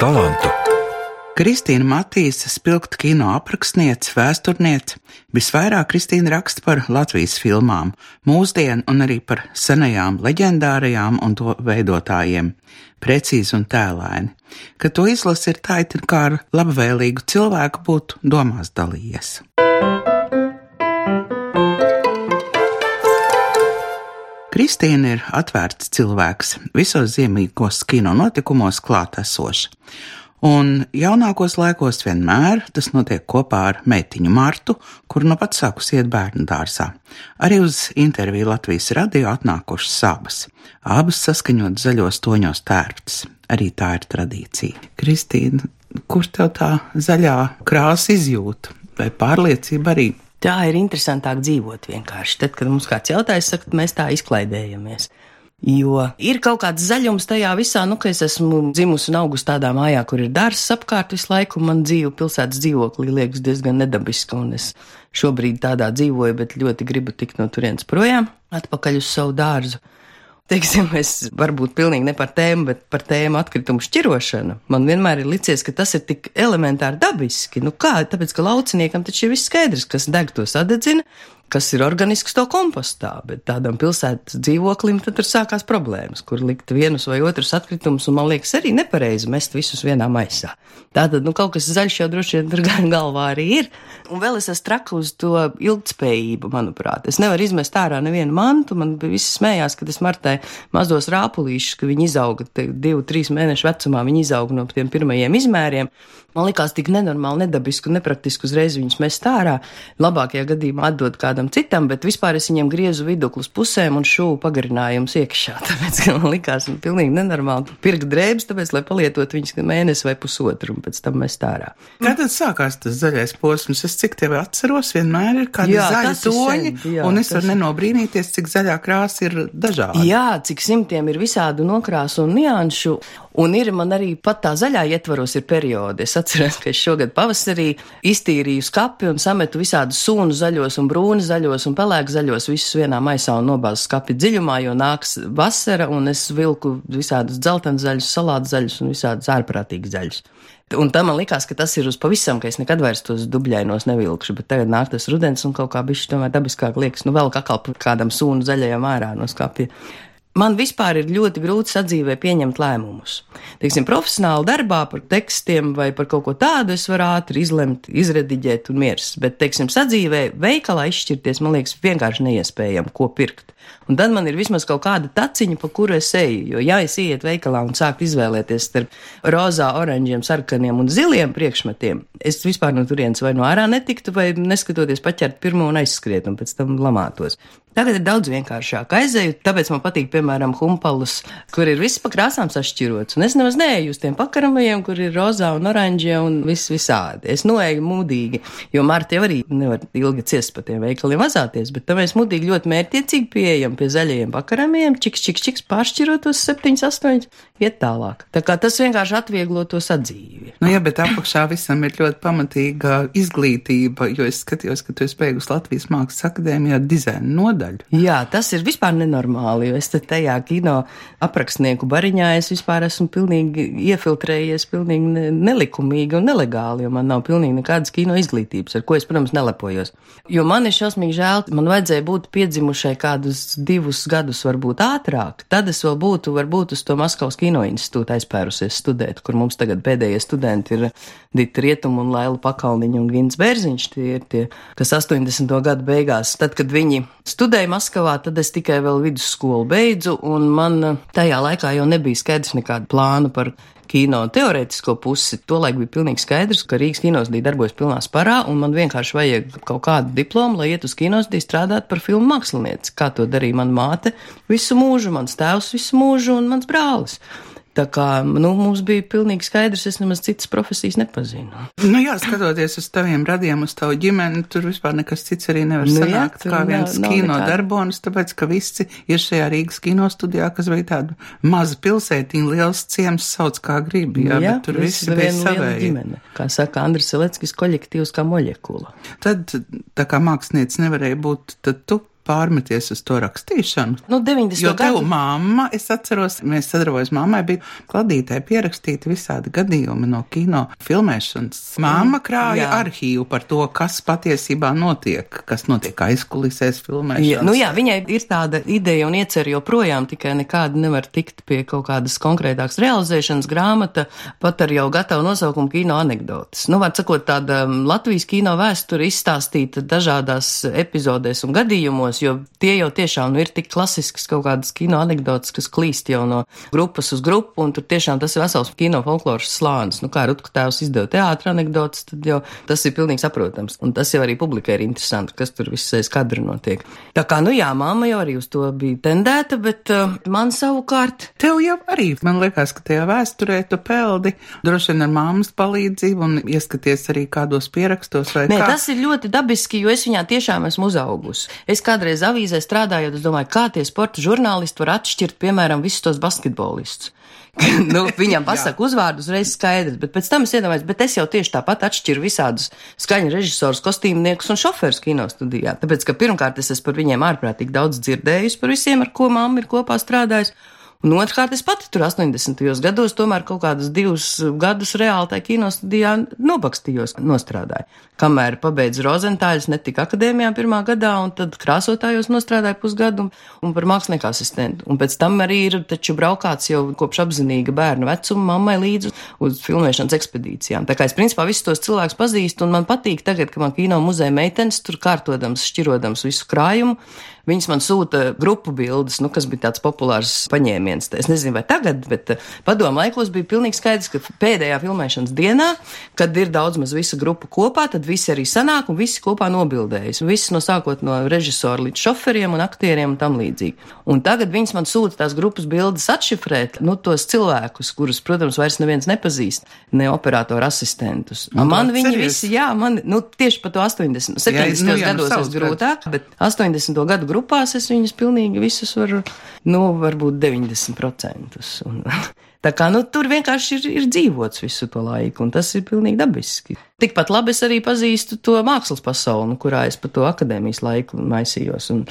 talantu. Kristīna Matīsa, spilgta kino aprakstniece, vēsturniece, visvairāk Kristīna raksta par Latvijas filmām, mūsdienu un arī par senajām leģendārajām un to veidotājiem, precīzi un tēlaini. Kad to izlasi, ir tā, it kā ar labvēlīgu cilvēku būtu domās dalījies. Kristīna ir atvērts cilvēks, visos ziemīgos kino notikumos klātesoša. Un jaunākos laikos vienmēr tas notiek kopā ar meitiņu Martu, kur nu pat sākus iet bērnu dārzā. Arī uz interviju Latvijas radio atnākušas abas. Abas saskaņot zaļos toņos tērptas. Arī tā ir tradīcija. Kristīna, kur tev tā zaļā krāsa izjūta vai pārliecība arī? Tā ir interesantāk dzīvot vienkārši. Tad, kad mums kāds jautājums, saka, mēs tā izklaidējamies. Jo ir kaut kāds zaļums tajā visā, nu, ka es esmu dzimusi un augusi tādā mājā, kur ir dārsts apkārt visu laiku, man dzīve pilsētas dzīvoklī liekas diezgan nedabiska, un es šobrīd tādā dzīvoju, bet ļoti gribu tikt no turienes projām, atpakaļ uz savu dārzu. Teiksim, es varbūt pilnīgi ne par tēmu, bet par tēmu atkritumu šķirošanu. Man vienmēr ir licies, ka tas ir tik elementāri dabiski. Nu kā, tāpēc, ka lauciniekam taču ir viss skaidrs, kas deg to sadedzina, kas ir organisks to kompostā, bet tādam pilsētas dzīvoklim tad tur sākās problēmas, kur likt vienus vai otrus atkritumus, un man liekas arī nepareizi mest visus vienā maisā. Tātad, nu, kaut kas zaļš jau droši vien tur galvā arī ir. Un vēl es esmu traka uz to ilgtspējību, manuprāt. Es nevaru izmest ārā nevienu mantu, man visi smējās, kad es martē mazos rāpulīšus, ka viņi izauga divu, trīs mēnešu vecumā, viņi izauga no tiem pirmajiem izmēriem. Man likās tik nenormāli, nedabiski un nepraktiski uzreiz viņus mest ārā. Labākajā gadījumā atdot kādam citam, bet vispār es viņiem griezu viduklus pusēm un šūnu pagarinājumus iekšā. Tāpēc man likās nu, pilnīgi nenormāli pirkt drēbes, tāpēc, lai palietot viņus mēnesi vai pusotru un pēc tam mest ārā. Kā tad sākās tas zaļais posms? Es cik tevi atceros, vienmēr ir kādi jā, zaļi toņi, jā, un es varu nenobrīnīties, cik zaļā krāsa ir dažāda. Jā, cik simtiem ir visādu nokrāsu un nianšu. Un ir man arī pat tā zaļā ietvaros ir periodi. Es atceros, ka es šogad pavasarī iztīrīju skapi un sametu visādus sūnu zaļos un brūni zaļos un pelēku zaļos visus vienā maisā un nobāzu skapi dziļumā, jo nāks vasara un es vilku visādus dzeltens zaļus, salātu zaļus un visādus ārprātīgus zaļus. Un tam man likās, ka tas ir uz pavisam, ka es nekad vairs tos dubļainos nevilkšu, bet tagad nāk tas rudens un kaut kā bišķi tomēr dabiskāk liekas, nu vēl kā kādam sūnu zaļajam ārā no skapja. Man vispār ir ļoti grūti sadzīvē pieņemt lēmumus. Teiksim, profesionāli darbā par tekstiem vai par kaut ko tādu es varu ātri izlemt, izrediģēt un miers, bet, teiksim, sadzīvē veikalā izšķirties, man liekas, vienkārši neiespējami, ko pirkt. Un tad man ir vismaz kaut kāda taciņa, pa kuru es eju, jo ja es iet veikalā un sāku izvēlēties starp rozā, oranžiem, sarkaniem un ziliem priekšmetiem, es vispār no turienes vai no ārā netiktu, vai neskatoties paķert pirmo un aizskriet un pēc tam lamātos. Tagad ir daudz vienkāršāk aizēju, tāpēc man patīk, piemēram, humpalus, kur ir viss pa krāsām sašķirots. Un es nemaz neeju uz tiem pakaramajiem, kur ir rozā un oranžie un viss visādi. Es noeju mudīgi, jo Marta jau arī nevar ilgi ciest pa tiem veikaliem vazāties, bet tam mēs mudīgi ļoti mērķiecīgi pieejam pie zaļajiem pakaramajiem, čiks, čiks, čiks, pāršķirot tos 7, 8, iet tālāk. Tā kā tas vienkārši atvieglo to sadzīvi. Nu, jā, bet apakšā visam ir ļoti pamatīga izglītība, jo es skatījos, ka tu esi beigusi Latvijas Mākslas akadēmijā dizaina nodaļu nodaļu. Jā, tas ir vispār nenormāli, jo es te tajā kino aprakstnieku bariņā es vispār esmu pilnīgi iefiltrējies, pilnīgi nelikumīgi un nelegāli, jo man nav pilnīgi nekādas kino izglītības, ar ko es, protams, nelepojos. Jo man ir šausmīgi žēl, man vajadzēja būt piedzimušai kādus divus gadus, varbūt ātrāk. Tad es vēl būtu, varbūt uz to Maskavas kino institūtu aizpērusies studēt, kur mums tagad pēdējie studenti ir Dita Rietum un Laila Pakalniņa un Gins Bērziņš. Tie ir tie, kas 80. gadu beigās, tad, kad viņi studēja, studēju Maskavā, tad es tikai vēl vidusskolu beidzu, un man eh, tajā laikā jau nebija skaidrs nekāda plāna par kino teorētisko pusi. Tolaik bija pilnīgi skaidrs, ka Rīgas kinostudija darbojas pilnā sparā, un man vienkārši vajag kaut kādu diplomu, lai iet uz kinostudiju strādāt par filmu mākslinieci. Kā to darīja mana māte visu mūžu, mans tēvs visu mūžu un mans brālis. Tā kā nu, mums bija pilnīgi skaidrs, es nemaz citas profesijas nepazinu. Nu, jā, skatoties uz taviem radiem, uz tavu ģimeni, tur vispār nekas cits arī nevar nu, sanākt jā, kā viens nav, kino nav darbonis, tāpēc, ka visi ir šajā Rīgas kino studijā, kas bija tāda maza pilsētiņa, liels ciems, sauc kā grib, jā, jā bet tur visi, bija savēji. Kā saka Andris Seleckis, kolektīvs kā moļekula. Tad, tā kā mākslinieks nevarēja būt, tad tu pārmeties uz to rakstīšanu? Nu, 90. Jo tev gadu. mamma, es atceros, mēs sadarbojamies, mammai bija kladītē pierakstīti visādi gadījumi no kino filmēšanas. Mamma krāja Jā. arhīvu par to, kas patiesībā notiek, kas notiek aizkulisēs filmēšanas. Ja, nu jā, viņai ir tāda ideja un iecer joprojām, tikai nekāda nevar tikt pie kaut kādas konkrētākas realizēšanas grāmata, pat ar jau gatavu nosaukumu kino anekdotas. Nu, var sakot, tāda um, Latvijas kino vēsture izstāstīta dažādās epizodēs un gadījumos, jo tie jau tiešām nu, ir tik klasisks kaut kādas kino anekdotas, kas klīst jau no grupas uz grupu, un tur tiešām tas ir vesels kino folkloras slānis. Nu, kā Rutku tēvs izdeva teātra anekdotas, tad jau tas ir pilnīgi saprotams. Un tas jau arī publikai ir interesanti, kas tur viss aiz kadra notiek. Tā kā, nu jā, māma jau arī uz to bija tendēta, bet uh, man savukārt Tev jau arī, man liekas, ka tajā vēsturē tu peldi droši vien ar māmas palīdzību un ieskaties arī kādos pierakstos Nē, kā. tas ir ļoti dabiski, jo es viņā tiešām esmu uzaugusi. Es kādreiz avīzē strādājot, es domāju, kā tie sporta žurnālisti var atšķirt, piemēram, visus tos basketbolistus. nu, viņam pasaka uzvārdu uzreiz skaidrs, bet pēc tam es iedomājos, bet es jau tieši tāpat atšķiru visādus skaņu režisorus, kostīmniekus un šoferus kino studijā. Tāpēc, ka pirmkārt es esmu par viņiem ārprātīgi daudz dzirdējusi par visiem, ar ko mamma ir kopā strādājusi. Un otrkārt, es pati tur 80. gados, tomēr kaut kādus divus gadus reāli tajā kinostudijā nobakstījos, nostrādāju. Kamēr pabeidzu Rozentāļus, netika akadēmijā pirmā gadā, un tad krāsotājos nostrādāju pusgadu un, un par mākslinieku asistentu. Un pēc tam arī ir taču braukāts jau kopš apzinīga bērna vecuma mammai līdzi uz filmēšanas ekspedīcijām. Tā kā es principā visus tos cilvēkus pazīstu, un man patīk tagad, ka man kino muzeja meitenes tur kārtodams, šķirodams visu krājumu. Viņas man sūta grupu bildes, nu, kas bija tāds populārs paņēmiens. Es nezinu, vai tagad, bet eh, padomu laikos bija pilnīgi skaidrs, ka pēdējā filmēšanas dienā, kad ir daudz maz visa grupa kopā, tad visi arī sanāk un visi kopā nobildējas. Visi no sākot no režisora līdz šoferiem un aktieriem un tam līdzīgi. Un tagad viņas man sūta tās grupas bildes atšifrēt, nu, tos cilvēkus, kurus, protams, vairs neviens nepazīst, ne operatoru asistentus. Nu, Man viņi atceries? visi, jā, man, nu, tieši pa to 80, 70. nu jā, nu, gados es grūtāk, bet 80. gadu grupās es viņus pilnīgi visus varu, nu, varbūt 90%. Un, tā kā, nu, tur vienkārši ir, ir dzīvots visu to laiku, un tas ir pilnīgi dabiski. Tikpat labi es arī pazīstu to mākslas pasauli, nu, kurā es pa to akadēmijas laiku maisījos un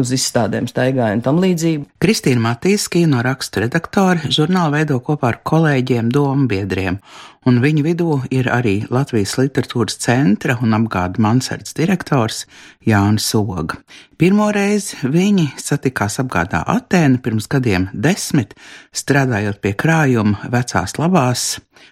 uz izstādēm staigāju un tam līdzīgi. Kristīna Matīs, kino rakstu redaktore, žurnālu veido kopā ar kolēģiem, domu biedriem, un viņu vidū ir arī Latvijas literatūras centra un apgāda mansards direktors Jānis Soga. Pirmo reizi viņi satikās apgādā Atēnu pirms gadiem desmit, strādājot pie krājuma vecās labās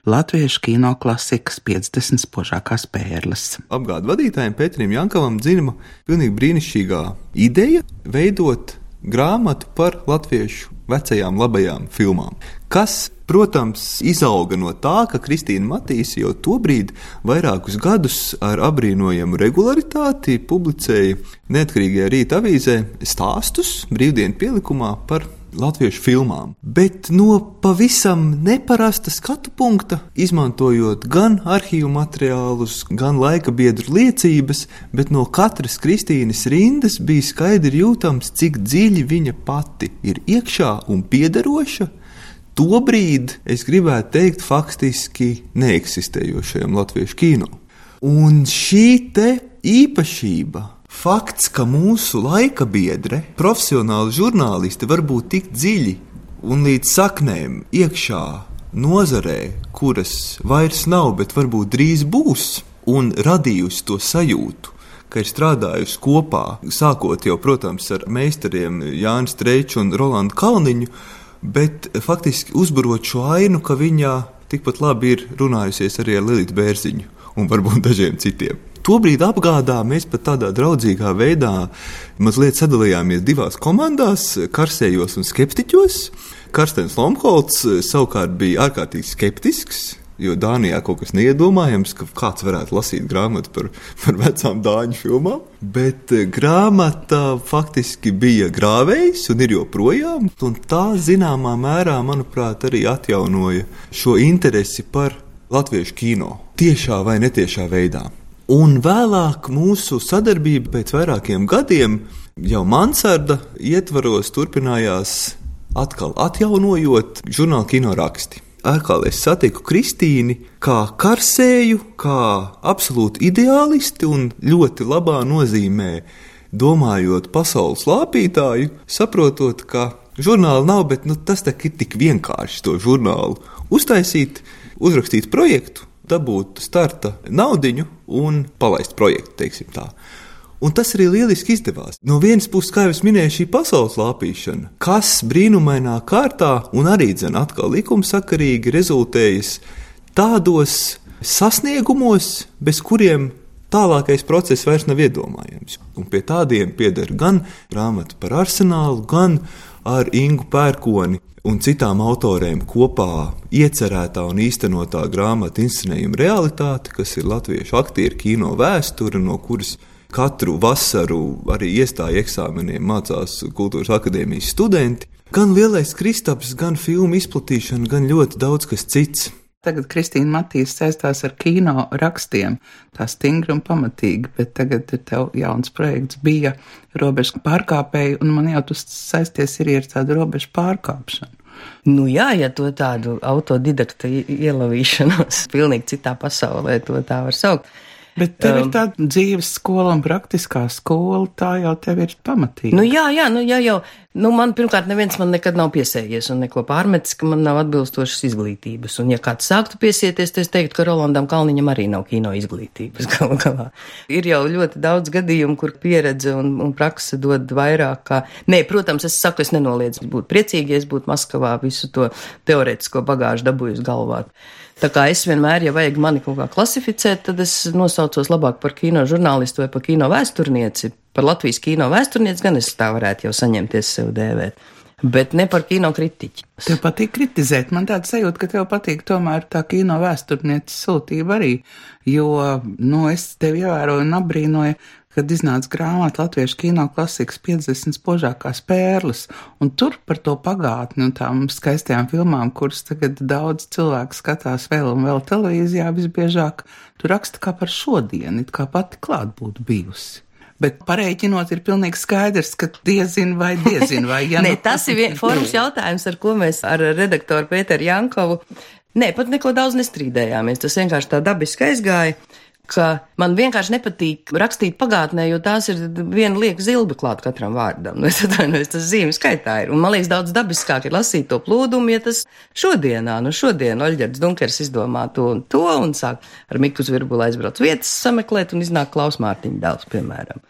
latviešu kino klasikas 50 spožākās pērles. apgādes vadītājiem Pēterim Jankavam dzirma pilnīgi brīnišķīgā ideja veidot grāmatu par latviešu vecajām labajām filmām. Kas, protams, izauga no tā, ka Kristīna Matīsa jau tobrīd vairākus gadus ar apbrīnojamu regularitāti publicēja neatkarīgajā rīta avīzē stāstus brīvdienu pielikumā par latviešu filmām. Bet no pavisam neparasta skatu punkta, izmantojot gan arhīvu materiālus, gan laika biedru liecības, bet no katras Kristīnas rindas bija skaidri jūtams, cik dziļi viņa pati ir iekšā un piederoša. Tobrīd es gribētu teikt, faktiski neeksistējošajam latviešu kino. Un šī te īpašība, fakts, ka mūsu laika biedre, profesionāli žurnālisti var būt tik dziļi un līdz saknēm iekšā nozarē, kuras vairs nav, bet varbūt drīz būs, un radījusi to sajūtu, ka ir strādājusi kopā, sākot jau, protams, ar meistariem Jānis Streiču un Rolandu Kalniņu, bet faktiski uzburot šo ainu, ka viņa tikpat labi ir runājusies arī ar Lilītu Bērziņu un varbūt dažiem citiem. Tobrīd apgādā mēs pat tādā draudzīgā veidā mazliet sadalījāmies divās komandās, karsējos un skeptiķos. Karstens Lomholts savukārt bija ārkārtīgi skeptisks, jo Dānijā kaut kas neiedomājams, ka kāds varētu lasīt grāmatu par, par vecām dāņu filmām. Bet eh, grāmata faktiski bija grāvējs un ir joprojām, un tā zināmā mērā, manuprāt, arī atjaunoja šo interesi par latviešu kino tiešā vai netiešā veidā. Un vēlāk mūsu sadarbība pēc vairākiem gadiem jau mansarda ietvaros turpinājās atkal atjaunojot žurnāla kino raksti. Atkal es satiku Kristīnu kā karsēju, kā absolūti ideālisti un ļoti labā nozīmē domājot pasaules lāpītāju, saprotot, ka žurnāla nav, bet nu, tas ir tik vienkārši to žurnālu uztaisīt, uzrakstīt projektu, dabūt starta naudiņu un palaist projektu, teiksim tā. Un tas arī lieliski izdevās. No vienas puses, kā jau minēju, šī pasaules lāpīšana, kas brīnumainā kārtā un arī dzen atkal likumsakarīgi rezultējas tādos sasniegumos, bez kuriem tālākais process vairs nav iedomājams. Un pie tādiem pieder gan grāmata par arsenālu, gan ar Ingu Pērkoni un citām autoriem kopā iecerētā un īstenotā grāmata inscenējuma realitāte, kas ir latviešu aktieru kino vēsture, no kuras katru vasaru arī iestāja eksāmeniem mācās kultūras akadēmijas studenti. Gan lielais kristaps, gan filmu izplatīšana, gan ļoti daudz kas cits. Tagad Kristīna Matīs saistās ar kino rakstiem, tā stingri un pamatīgi, bet tagad tev jauns projekts bija robežu pārkāpēji, un man jau tas saisties arī ar tādu robežu pārkāpšanu. Nu jā, ja to tādu autodidakta ielavīšanos pilnīgi citā pasaulē, to tā var saukt. Bet tev um, ir tāda dzīves skola un praktiskā skola, tā jau tev ir pamatīga. Nu jā, jā, nu jā, jau, nu man pirmkārt neviens man nekad nav piesējies un neko pārmetis, ka man nav atbilstošas izglītības. Un ja kāds sāktu piesieties, tad es teiktu, ka Rolandam Kalniņam arī nav kino izglītības galu galā. Ir jau ļoti daudz gadījumu, kur pieredze un, un praksa dod vairāk kā. Nē, protams, es saku, es nenoliedzu būt priecīgi, ja es būtu Maskavā visu to teorētisko bagāžu dabūjusi galvā. Tā kā es vienmēr, ja vajag mani kaut kā klasificēt, tad es nosaucos labāk par kino žurnālistu vai par kino vēsturnieci. Par Latvijas kino vēsturnieci gan es tā varētu jau saņemties sev dēvēt. Bet ne par kino kritiķi. Tev patīk kritizēt. Man tāds sajūta, ka tev patīk tomēr tā kino vēsturnieces sūtība arī. Jo, nu, es tevi ievēroju un apbrīnoju, kad iznāca grāmata Latviešu kino klasikas 50 spožākās pērles, un tur par to pagātni un tām skaistajām filmām, kuras tagad daudz cilvēku skatās vēl un vēl televīzijā visbiežāk, tur raksta kā par šodienu, it kā pati klāt būtu bijusi. Bet pareiķinot, ir pilnīgi skaidrs, ka diezin vai diezin vai ja nu... Nē, tas ir vien, forums jautājums, ar ko mēs ar redaktoru Pēteru Jankovu. Nē, pat neko daudz nestrīdējāmies. Tas vienkārši tā dabiski aizgāja ka man vienkārši nepatīk rakstīt pagātnē, jo tās ir viena lieka zilba klāt katram vārdam. Nu, es atvainojos, tas zīmju skaitā ir. Un man liekas, daudz dabiskāk ir lasīt to plūdumu, ja tas šodienā, nu šodien Oļģerds Dunkers izdomā to un to un sāk ar Mikus Virbulu aizbrauc vietas sameklēt un iznāk Klaus Mārtiņa dēls, piemēram.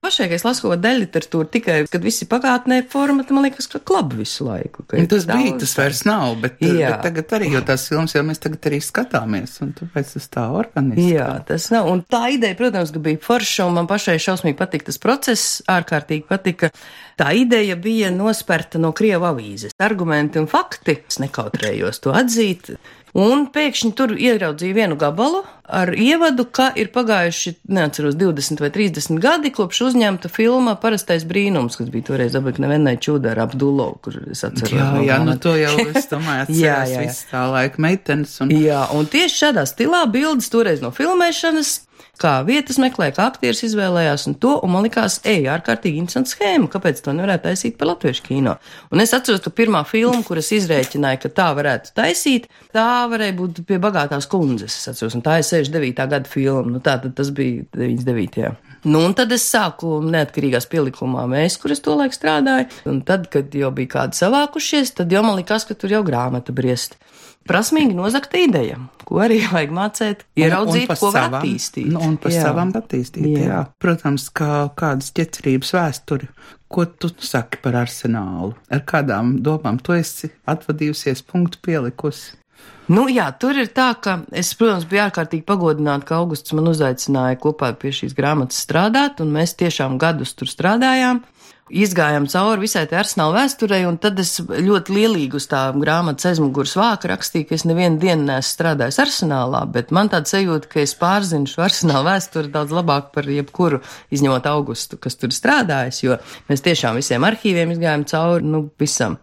Pašai, es lasu daļu literatūru tikai, kad visi pagātnē formati, man liekas, ka klab visu laiku. Tas bija, tas vairs nav, bet, Jā. bet tagad arī, jo tās filmas jau mēs tagad arī skatāmies, un tāpēc tas tā organiski. Jā, tas nav, un tā ideja, protams, ka bija forša, un man pašai šausmīgi patika tas process, ārkārtīgi patika. Tā ideja bija nosperta no Krieva avīzes. Argumenti un fakti, es nekautrējos to atzīt. Un pēkšņi tur ieraudzīju vienu gabalu ar ievadu, ka ir pagājuši, neatceros, 20 vai 30 gadi kopš uzņemta filma Parastais brīnums, kas bija toreiz dabūk nevienai čūda ar Abdulovu, kur es atceros. Jā, jā, nu to jau es domāju, atceros jā, jā. visu tā laika meitenes. Un... Jā, un tieši šādā stilā bildes toreiz no filmēšanas kā vietas meklēja, kā aktieris izvēlējās un to, un man likās, ej, ārkārtīgi interesanta schēma, kāpēc to nevarētu taisīt par latviešu kino. Un es atceros, ka pirmā filma, kuras izrēķināja, ka tā varētu taisīt, tā varēja būt pie bagātās kundzes, es atceros, un tā ir 69. gada filma, nu tā tad tas bija 99. Nu, un tad es sāku neatkarīgās pielikumā mēs, kur es to laiku strādāju, un tad, kad jau bija kādi savākušies, tad jau man likās, ka tur jau grāmata briest prasmīgi nozagta ideja, ko arī vajag mācīt, ieraudzīt, un, un ko savam, var attīstīt. Nu, un pa jā. savam attīstīt, jā. jā. Protams, kā kādas ķecerības vēsturi, ko tu saki par arsenālu, ar kādām domām tu esi atvadījusies, punktu pielikusi. Nu, jā, tur ir tā, ka es, protams, biju ārkārtīgi pagodināta, ka augusts man uzaicināja kopā pie šīs grāmatas strādāt, un mēs tiešām gadus tur strādājām izgājām cauri visai tai arsenāla vēsturei, un tad es ļoti lielīgi uz tā grāmatas aizmugures vāka rakstīju, ka es nevienu dienu neesmu strādājis arsenālā, bet man tāds sajūta, ka es pārzinu šo arsenāla vēsturi daudz labāk par jebkuru, izņemot augustu, kas tur strādājis, jo mēs tiešām visiem arhīviem izgājām cauri, nu, visam.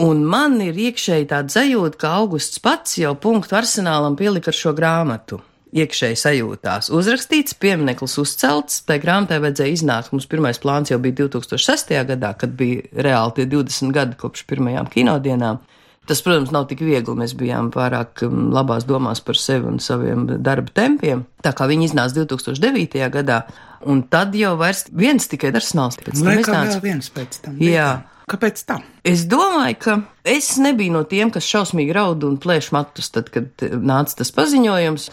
Un man ir iekšēji tāda sajūta, ka augusts pats jau punktu arsenālam pielika ar šo grāmatu iekšēji sajūtās. Uzrakstīts, piemineklis uzcelts, tai grāmatai vajadzēja iznākt. Mums pirmais plāns jau bija 2006. gadā, kad bija reāli tie 20 gadi kopš pirmajām kinodienām. Tas, protams, nav tik viegli. Mēs bijām pārāk um, labās domās par sevi un saviem darba tempiem. Tā kā viņi iznāca 2009. gadā, un tad jau vairs viens tikai arsenāls. Vai kā vēl viens pēc tam? Jā. Kāpēc tā? Es domāju, ka es nebiju no tiem, kas šausmīgi raud un plēš matus, tad, kad nāca tas paziņojums.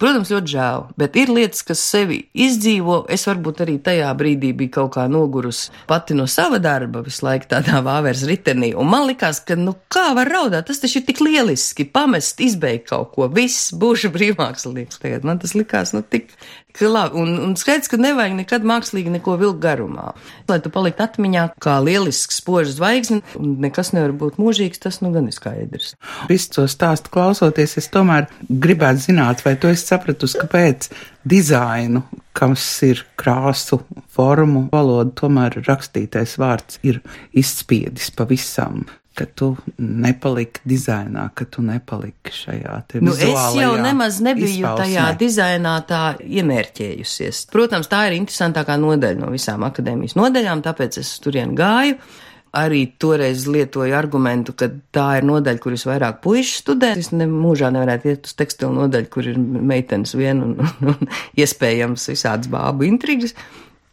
Protams, ļoti žēl, bet ir lietas, kas sevi izdzīvo. Es varbūt arī tajā brīdī biju kaut kā nogurusi pati no sava darba, visu laiku tādā vāveres ritenī. Un man likās, ka, nu, kā var raudāt, tas taču ir tik lieliski, pamest, izbeigt kaut ko, viss būšu brīvmākslinieks. Tagad man tas likās, nu, tik, ka labi. Un, un skaidrs, ka nevajag nekad mākslīgi neko vilkt garumā. Lai tu paliktu atmiņā kā lielisks spožs zvaigzne, un nekas nevar būt mūžīgs, tas nu gan ir skaidrs. Visu to stāstu klausoties, es tomēr gribētu zināt, vai tu esi sapratusi, kāpēc dizainu, kas ir krāsu, formu, valodu, tomēr rakstītais vārds ir izspiedis pavisam ka tu nepaliki dizainā, ka tu nepaliki šajā te nu, Es jau nemaz nebiju izpausmē. tajā dizainā tā iemērķējusies. Protams, tā ir interesantākā nodaļa no visām akadēmijas nodaļām, tāpēc es turien gāju arī toreiz lietoju argumentu, ka tā ir nodaļa, kur visvairāk puikas studē. Es ne, mūžā nevarētu iet uz tekstilu nodaļu, kur ir meitenes vien un, un, un iespējams visādas bābu intrigas.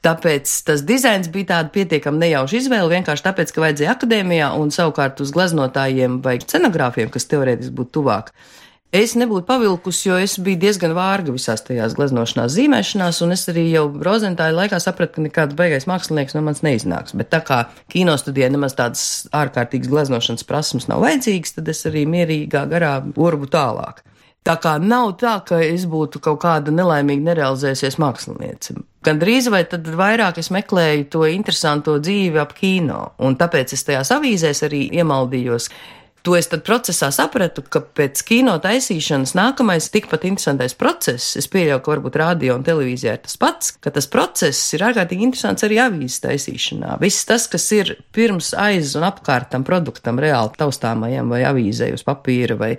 Tāpēc tas dizains bija tāds pietiekami nejauši izvēle, vienkārši tāpēc, ka vajadzēja akadēmijā un savukārt uz gleznotājiem vai scenogrāfiem, kas teorētiski būtu tuvāk. Es nebūtu pavilkusi, jo es biju diezgan vārga visās tajās gleznošanās, zīmēšanās, un es arī jau rozentāju laikā sapratu, ka nekāds beigais mākslinieks no manis neiznāks. Bet tā kā kino studijā nemaz tādas ārkārtīgas gleznošanas prasmes nav vajadzīgas, tad es arī mierīgā garā urbu tālāk. Tā kā nav tā, ka es būtu kaut kāda nelaimīga nerealizējusies māksliniece. Gan drīz vai tad vairāk es meklēju to interesanto dzīvi ap kino, un tāpēc es tajās avīzēs arī iemaldījos. To es tad procesā sapratu, ka pēc kino taisīšanas nākamais tikpat interesantais process, es pieļauju, ka varbūt radio un televīzijā ir tas pats, ka tas process ir ārkārtīgi interesants arī avīzes taisīšanā. Viss tas, kas ir pirms aiz un apkārt tam produktam, reāli taustāmajam vai avīzē uz papīra vai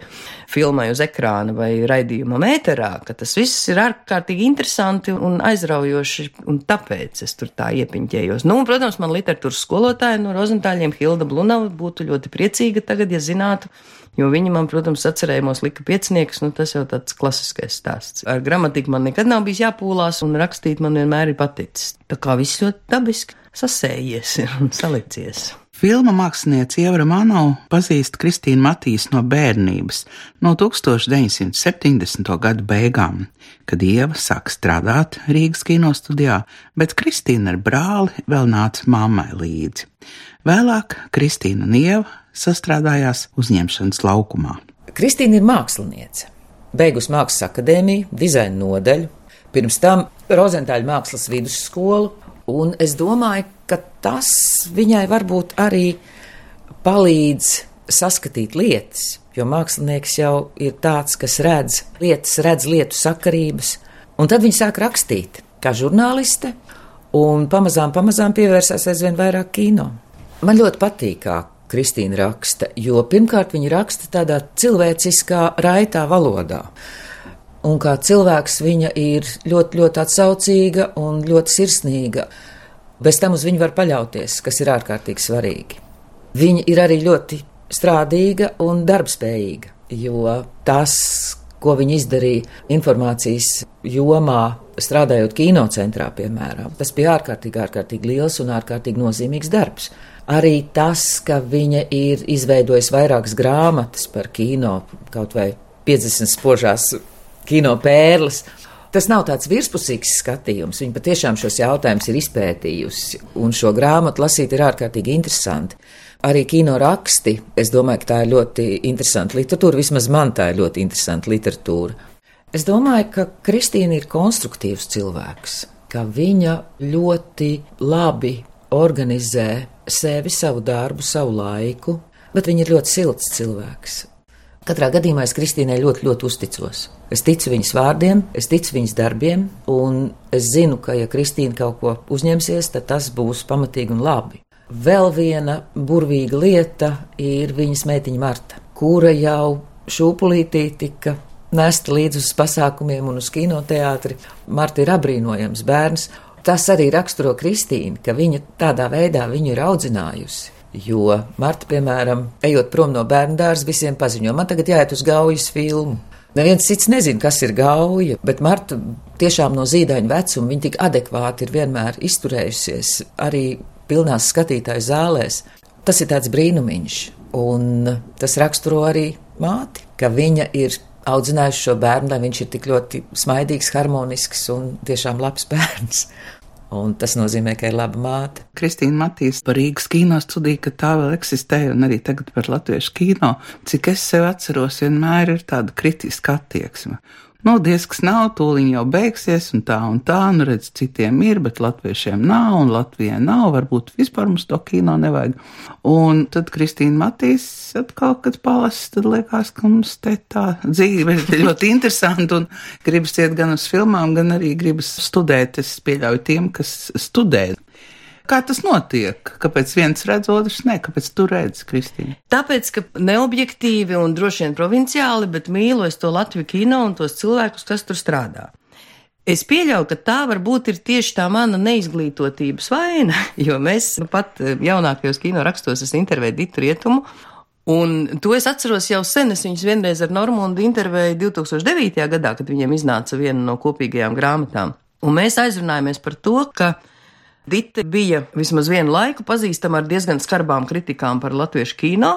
filmai uz ekrāna vai raidījuma mēterā, ka tas viss ir ārkārtīgi interesanti un aizraujoši, un tāpēc es tur tā iepiņķējos. Nu, un, protams, man literatūras skolotāja no Rozentāļiem Hilda Blunava būtu ļoti priecīga tagad, ja zinātu. Jo viņi man, protams, atcerējumos lika pieciniekus, nu tas jau tāds klasiskais stāsts. Ar gramatiku man nekad nav bijis jāpūlās, un rakstīt man vienmēr ir paticis. Tā kā viss ļoti dabiski sasējies un salicies. Filma mākslinieca Ievra Manau pazīst Kristīnu Matīs no bērnības, no 1970. gadu beigām, kad Ieva sāk strādāt Rīgas kinostudijā, bet Kristīna ar brāli vēl nāca mammai līdzi. Vēlāk Kristīna un Ieva sastrādājās uzņemšanas laukumā. Kristīna ir māksliniece. Beigus mākslas akadēmiju, dizaina nodaļu, pirms tam Rozentāļa mākslas vidusskolu, un es domāju, ka tas viņai varbūt arī palīdz saskatīt lietas, jo mākslinieks jau ir tāds, kas redz lietas, redz lietu sakarības, un tad viņa sāk rakstīt kā žurnāliste, un pamazām, pamazām pievērsās aizvien vairāk kino. Man ļoti patīk, kā Kristīna raksta, jo pirmkārt viņa raksta tādā cilvēciskā, raitā valodā. Un kā cilvēks viņa ir ļoti, ļoti atsaucīga un ļoti sirsnīga. Bez tam uz viņu var paļauties, kas ir ārkārtīgi svarīgi. Viņa ir arī ļoti strādīga un darbspējīga, jo tas, ko viņa izdarīja informācijas jomā, strādājot kinocentrā, piemēram, tas bija ārkārtīgi, ārkārtīgi liels un ārkārtīgi nozīmīgs darbs. Arī tas, ka viņa ir izveidojusi vairākas grāmatas par kino, kaut vai 50 spožās kino pērles. Tas nav tāds virspusīgs skatījums. Viņa patiešām šos jautājumus ir izpētījusi, un šo grāmatu lasīt ir ārkārtīgi interesanti. Arī kino raksti, es domāju, ka tā ir ļoti interesanta literatūra, vismaz man tā ir ļoti interesanta literatūra. Es domāju, ka Kristīna ir konstruktīvs cilvēks, ka viņa ļoti labi organizē sevi, savu darbu, savu laiku, bet viņa ir ļoti silts cilvēks. Katrā gadījumā es Kristīnai ļoti, ļoti uzticos. Es ticu viņas vārdiem, es ticu viņas darbiem, un es zinu, ka, ja Kristīna kaut ko uzņemsies, tad tas būs pamatīgi un labi. Vēl viena burvīga lieta ir viņas meitiņa Marta, kura jau šūpulītī tika nesta līdzi uz pasākumiem un uz kinoteātri. Marta ir apbrīnojams bērns, Tas arī raksturo Kristīnu, ka viņa tādā veidā viņu ir audzinājusi. Jo Marta, piemēram, ejot prom no bērnu dārza, visiem paziņo, man tagad jāiet uz gaujas filmu. Neviens cits nezina, kas ir gauja, bet Marta tiešām no zīdaiņa vecuma viņa tik adekvāti ir vienmēr izturējusies arī pilnās skatītāju zālēs. Tas ir tāds brīnumiņš, un tas raksturo arī māti, ka viņa ir audzinājusi šo bērnu, lai viņš ir tik ļoti smaidīgs, harmonisks un tiešām labs bērns. Un tas nozīmē, ka ir laba māte. Kristīna Matīs par Rīgas kino studiju, ka tā vēl eksistē, un arī tagad par latviešu kino. Cik es sev atceros, vienmēr ir tāda kritiska attieksme nu, disks nav, tūliņ jau beigsies, un tā un tā, nu, redz, citiem ir, bet latviešiem nav, un Latvijai nav, varbūt vispār mums to kino nevajag. Un tad Kristīna Matīs atkal, kad palasa, tad liekas, ka mums te tā dzīve ir ļoti interesanta, un gribas iet gan uz filmām, gan arī gribas studēt. Es pieļauju tiem, kas studē. Kā tas notiek? Kāpēc viens redz, otrs ne? Kāpēc tu redzi, Kristīna? Tāpēc, ka neobjektīvi un droši vien provinciāli, bet mīlu es to Latviju kino un tos cilvēkus, kas tur strādā. Es pieļauju, ka tā varbūt ir tieši tā mana neizglītotības vaina, jo mēs nu, pat eh, jaunākajos kino rakstos es intervēju Ditu Rietumu, Un to es atceros jau sen. Es viņus vienreiz ar Normundu intervēju 2009. gadā, kad viņiem iznāca viena no kopīgajām grāmatām. Un mēs aizrunājāmies par to, ka Dita bija vismaz vienu laiku pazīstama ar diezgan skarbām kritikām par latviešu kino.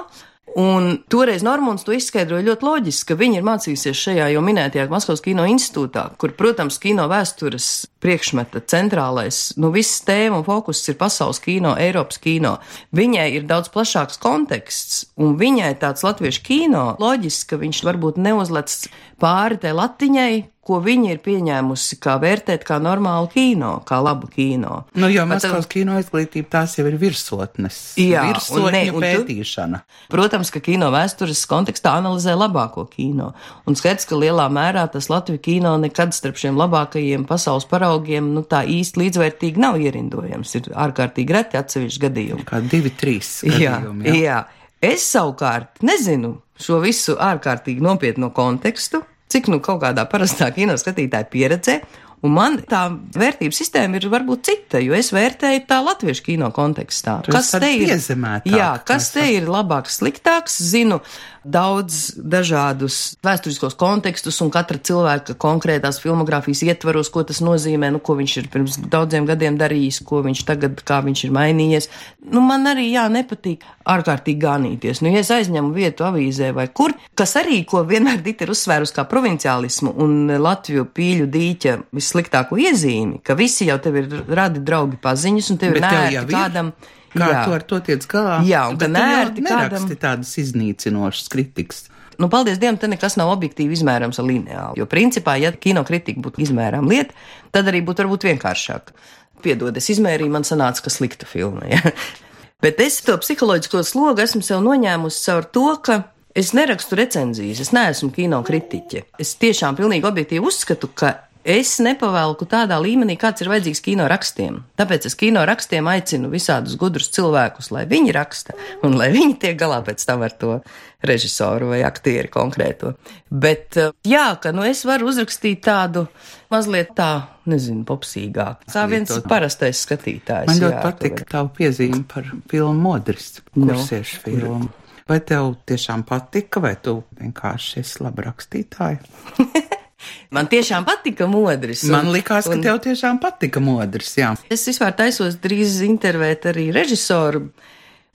Un toreiz Normons to izskaidroja ļoti loģiski, ka viņi ir mācījusies šajā jau minētajā Maskavas kino institūtā, kur, protams, kino vēstures priekšmeta centrālais, nu, viss tēma un fokus ir pasaules kino, Eiropas kino. Viņai ir daudz plašāks konteksts, un viņai tāds latviešu kino loģiski, ka viņš varbūt neuzlec pāri tai latiņai, ko viņi ir pieņēmusi kā vērtēt kā normālu kino, kā labu kino. Nu, jo Maskavas kino izglītība tās jau ir virsotnes. Jā, virsotņu un ne, pētīšana. Tu, protams, ka kino vēstures kontekstā analizē labāko kino. Un skaidrs, ka lielā mērā tas Latviju kino nekad starp šiem labākajiem pasaules paraugiem, nu tā īsti līdzvērtīgi nav ierindojams. Ir ārkārtīgi reti atsevišķi gadījumi. Kā divi, trīs. Gadījumi, jā, jā. jā. Es savukārt nezinu šo visu ārkārtīgi nopietno kontekstu, cik nu kaut kādā parastā kino skatītāja pieredzē. Un man tā vērtības sistēma ir varbūt cita, jo es vērtēju tā latviešu kino kontekstā. Tu kas te ir? Jā, kas te ir labāks, sliktāks, zinu daudz dažādus vēsturiskos kontekstus un katra cilvēka konkrētās filmogrāfijas ietvaros, ko tas nozīmē, nu, ko viņš ir pirms daudziem gadiem darījis, ko viņš tagad, kā viņš ir mainījies. Nu, man arī, jā, nepatīk ārkārtīgi ganīties. Nu, ja es aizņemu vietu avīzē vai kur, kas arī, ko vienmēr Dita ir uzsvērus kā provinciālismu un Latviju pīļu dīķa vissliktāko iezīmi, ka visi jau tev ir radi draugi paziņas un tev Bet ir nērti kādam. Kā jā. tu ar to tiec galā? Jā, un ka nērti kādam. tādas iznīcinošas kritikas. Nu, paldies Dievam, te nekas nav objektīvi izmērams ar lineāli. Jo, principā, ja kino kritika būtu izmērama lieta, tad arī būtu varbūt vienkāršāk. Piedod, es izmērīju, man sanāca, ka slikta filma. Ja? Bet es to psiholoģisko slogu esmu sev noņēmusi caur to, ka es nerakstu recenzijas, es neesmu kino kritiķe. Es tiešām pilnīgi objektīvi uzskatu, ka es nepavelku tādā līmenī, kāds ir vajadzīgs kino rakstiem. Tāpēc es kino rakstiem aicinu visādus gudrus cilvēkus, lai viņi raksta un lai viņi tiek galā pēc tam ar to režisoru vai aktieri konkrēto. Bet eh, jā, ka nu es varu uzrakstīt tādu mazliet tā, nezinu, popsīgāk. Kā viens parastais skatītājs. Man ļoti patika tavu piezīme par filmu Modris, kursiešu no, filmu. Vai tev tiešām patika, vai tu vienkārši esi laba rakstītāja? Man tiešām patika modris. Un, Man likās, ka un, tev tiešām patika modris, jā. Es vispār taisos drīz intervēt arī režisoru.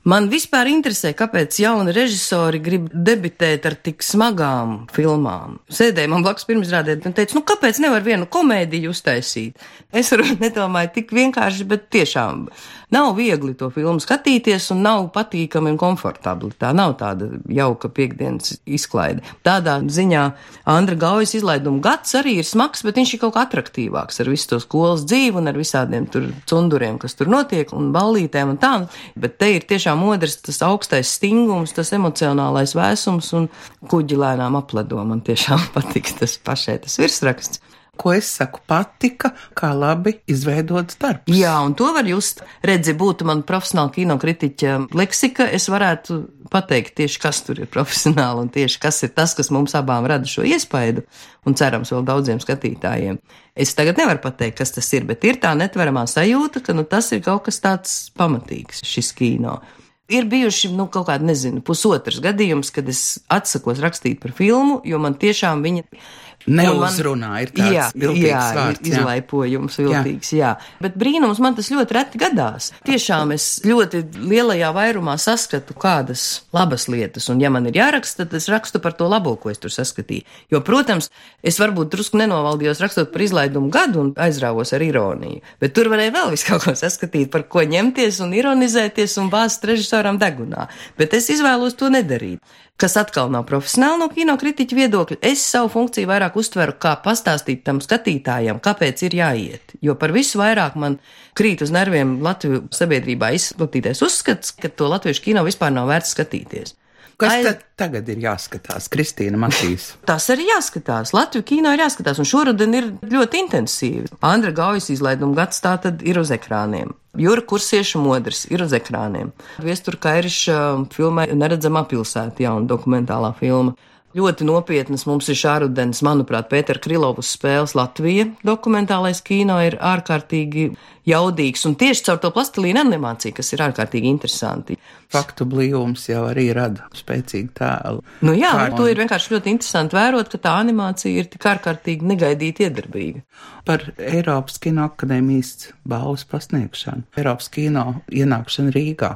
Man vispār interesē, kāpēc jauni režisori grib debitēt ar tik smagām filmām. Sēdēja man blakus pirmizrādē un teica, nu kāpēc nevar vienu komēdiju uztaisīt? Es varu nedomāju tik vienkārši, bet tiešām Nav viegli to filmu skatīties un nav patīkami un komfortabli. Tā nav tāda jauka piekdienas izklaide. Tādā ziņā Andra Gaujas izlaiduma gads arī ir smags, bet viņš ir kaut kā attraktīvāks ar visu to skolas dzīvi un ar visādiem tur cunduriem, kas tur notiek un ballītēm un tā. Bet te ir tiešām odrs tas augstais stingums, tas emocionālais vēsums un kuģi lēnām apledo. Man tiešām patīk tas pašai tas virsraksts ko es saku, patika, kā labi izveidots darbs. Jā, un to var just. Redzi, būtu man profesionāla kinokritiķa leksika, es varētu pateikt tieši, kas tur ir profesionāli un tieši kas ir tas, kas mums abām rada šo iespaidu un cerams vēl daudziem skatītājiem. Es tagad nevaru pateikt, kas tas ir, bet ir tā netveramā sajūta, ka nu, tas ir kaut kas tāds pamatīgs, šis kino. Ir bijuši, nu, kaut kādi, nezinu, pusotrs gadījums, kad es atsakos rakstīt par filmu, jo man tiešām viņa Neuzrunā ir tāds jā, viltīgs jā, vārds. Jā, izlaipojums viltīgs, jā. jā. Bet brīnums man tas ļoti reti gadās. Tiešām es ļoti lielajā vairumā saskatu kādas labas lietas, un ja man ir jāraksta, tad es rakstu par to labo, ko es tur saskatīju. Jo, protams, es varbūt drusku nenovaldījos rakstot par izlaidumu gadu un aizrāvos ar ironiju, bet tur varēja vēl visu kaut ko saskatīt, par ko ņemties un ironizēties un bāzt režisoram degunā. Bet es izvēlos to nedarīt kas atkal nav profesionāli no kinokritiķa viedokļa, es savu funkciju vairāk uztveru kā pastāstīt tam skatītājam, kāpēc ir jāiet. Jo par visu vairāk man krīt uz nerviem Latviju sabiedrībā izplatītais uzskats, ka to latviešu kino vispār nav vērts skatīties. Kas Aiz... tad tagad ir jāskatās? Kristīna Matīs. Tas arī jāskatās. Latviju kino ir jāskatās, un šoruden ir ļoti intensīvi. Andra Gaujas izlaiduma gads tā tad ir uz ekrāniem. Jūra kursieša modrs ir uz ekrāniem. Viestur Kairiša filmē Neredzamā pilsēta, jauna dokumentālā filma. Ļoti nopietnas mums ir šārudens, manuprāt, Pētera Krilovas spēles Latvija. Dokumentālais kino ir ārkārtīgi jaudīgs un tieši caur to plastilīnu animāciju, kas ir ārkārtīgi interesanti. Faktu blīvums jau arī rada spēcīgu tēlu. Nu jā, ar to ir vienkārši ļoti interesanti vērot, ka tā animācija ir tik ārkārtīgi negaidīti iedarbīga. Par Eiropas Kino akadēmijas balvas pasniegšanu, Eiropas kino ienākšanu Rīgā,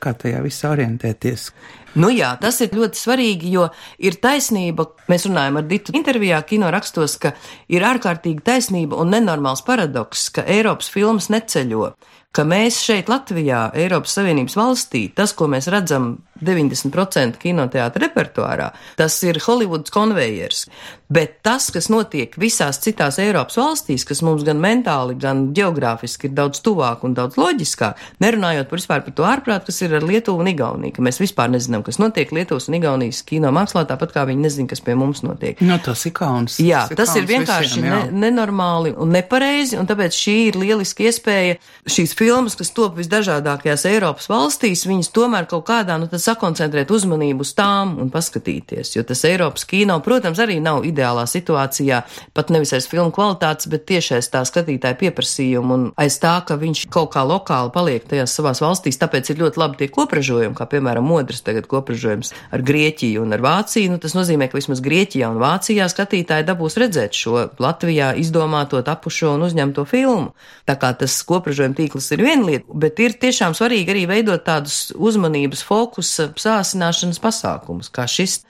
kā tajā visā orientēties. Nu jā, tas ir ļoti svarīgi, jo ir taisnība. Mēs runājam ar Ditu intervijā, kino rakstos, ka ir ārkārtīgi taisnība un nenormāls paradoks, ka Eiropas filmas neceļo ka mēs šeit, Latvijā, Eiropas Savienības valstī, tas, ko mēs redzam 90% kinoteātra repertuārā, tas ir Hollywoods konvejers. Bet tas, kas notiek visās citās Eiropas valstīs, kas mums gan mentāli, gan geogrāfiski ir daudz tuvāk un daudz loģiskāk, nerunājot par vispār par to ārprāt, kas ir ar Lietuvu un Igauniju, ka mēs vispār nezinām, kas notiek Lietuvas un Igaunijas kino mākslā, tāpat kā viņi nezina, kas pie mums notiek. No, tas ir kauns. Jā, tas, tas ir, ir vienkārši visiem, ne, nenormāli un nepareizi, un tāpēc šī ir lieliski iespēja šīs filmas, kas top visdažādākajās Eiropas valstīs, viņas tomēr kaut kādā, nu, tad sakoncentrēt uzmanību uz tām un paskatīties, jo tas Eiropas kino, protams, arī nav ideālā situācijā, pat nevis aiz filmu kvalitātes, bet tieši aiz tā skatītāja pieprasījuma un aiz tā, ka viņš kaut kā lokāli paliek tajās savās valstīs, tāpēc ir ļoti labi tie kopražojumi, kā piemēram modrs tagad kopražojums ar Grieķiju un ar Vāciju, nu tas nozīmē, ka vismaz Grieķijā un Vācijā skatītāji dabūs redzēt šo Latvijā izdomāto, tapušo un uzņemto filmu. Tā kā tas kopražojuma tīkls ir viena lieta, bet ir tiešām svarīgi arī veidot tādus uzmanības fokusa sāsināšanas pasākumus, kā šis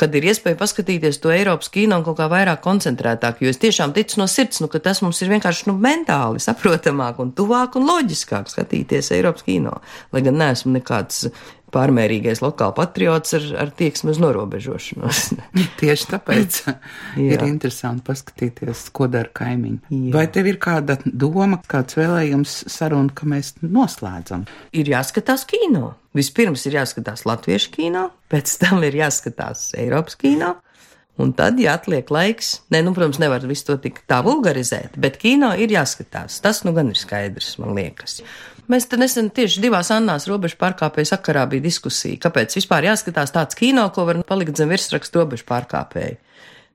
kad ir iespēja paskatīties to Eiropas kino kaut kā vairāk koncentrētāk, jo es tiešām ticu no sirds, nu, ka tas mums ir vienkārši nu, mentāli saprotamāk un tuvāk un loģiskāk skatīties Eiropas kino, lai gan neesmu nekāds pārmērīgais lokāla patriots ar, ar tieksmi uz norobežošanos. Tieši tāpēc ir interesanti paskatīties, ko dara kaimiņi. Jā. Vai tev ir kāda doma, kāds vēlējums saruna, ka mēs noslēdzam? Ir jāskatās kino. Vispirms ir jāskatās latviešu kino, pēc tam ir jāskatās Eiropas kino. Un tad, ja atliek laiks, ne, nu, protams, nevar visu to tik tā vulgarizēt, bet kino ir jāskatās. Tas nu gan ir skaidrs, man liekas. Mēs te nesen tieši divās Annās robežu pārkāpēju sakarā bija diskusija, kāpēc vispār jāskatās tāds kino, ko var palikt zem virsrakstu robežu pārkāpēju.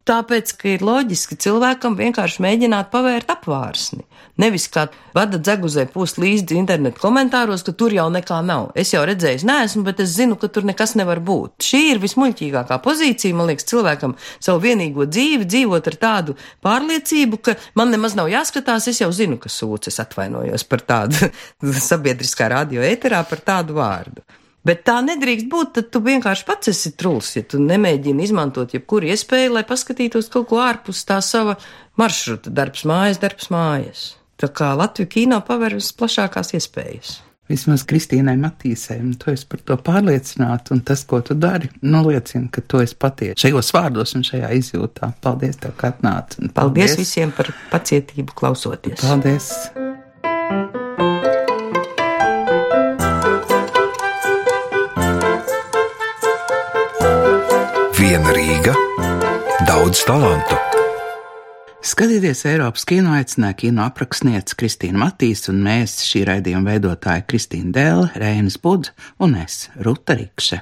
Tāpēc, ka ir loģiski cilvēkam vienkārši mēģināt pavērt apvārsni. Nevis kā vada dzeguzē pūst līdzi internetu komentāros, ka tur jau nekā nav. Es jau redzēju, neesmu, bet es zinu, ka tur nekas nevar būt. Šī ir vismuļķīgākā pozīcija, man liekas, cilvēkam savu vienīgo dzīvi dzīvot ar tādu pārliecību, ka man nemaz nav jāskatās, es jau zinu, ka sūdzes atvainojos par tādu sabiedriskā radio ēterā par tādu vārdu. Bet tā nedrīkst būt, tad tu vienkārši pats esi truls, ja tu nemēģini izmantot jebkuru iespēju, lai paskatītos kaut ko ārpus tā sava maršruta, darbs mājas, darbs mājas. Tā kā Latvija kino paver visplašākās iespējas. Vismaz Kristīnai Matīsai, un tu esi par to pārliecināta, un tas, ko tu dari, nu liecina, ka tu esi patiesi šajos vārdos un šajā izjūtā. Paldies tev, ka atnāci. Paldies. paldies visiem par pacietību klausoties. Paldies! Viena Rīga, daudz talantu. Skatieties, Eiropas kino aicināja kino aprakstniece Kristīna Matīs un mēs šī raidījuma veidotāja Kristīna Dēle, Reinas Budz un es, Ruta Rikše.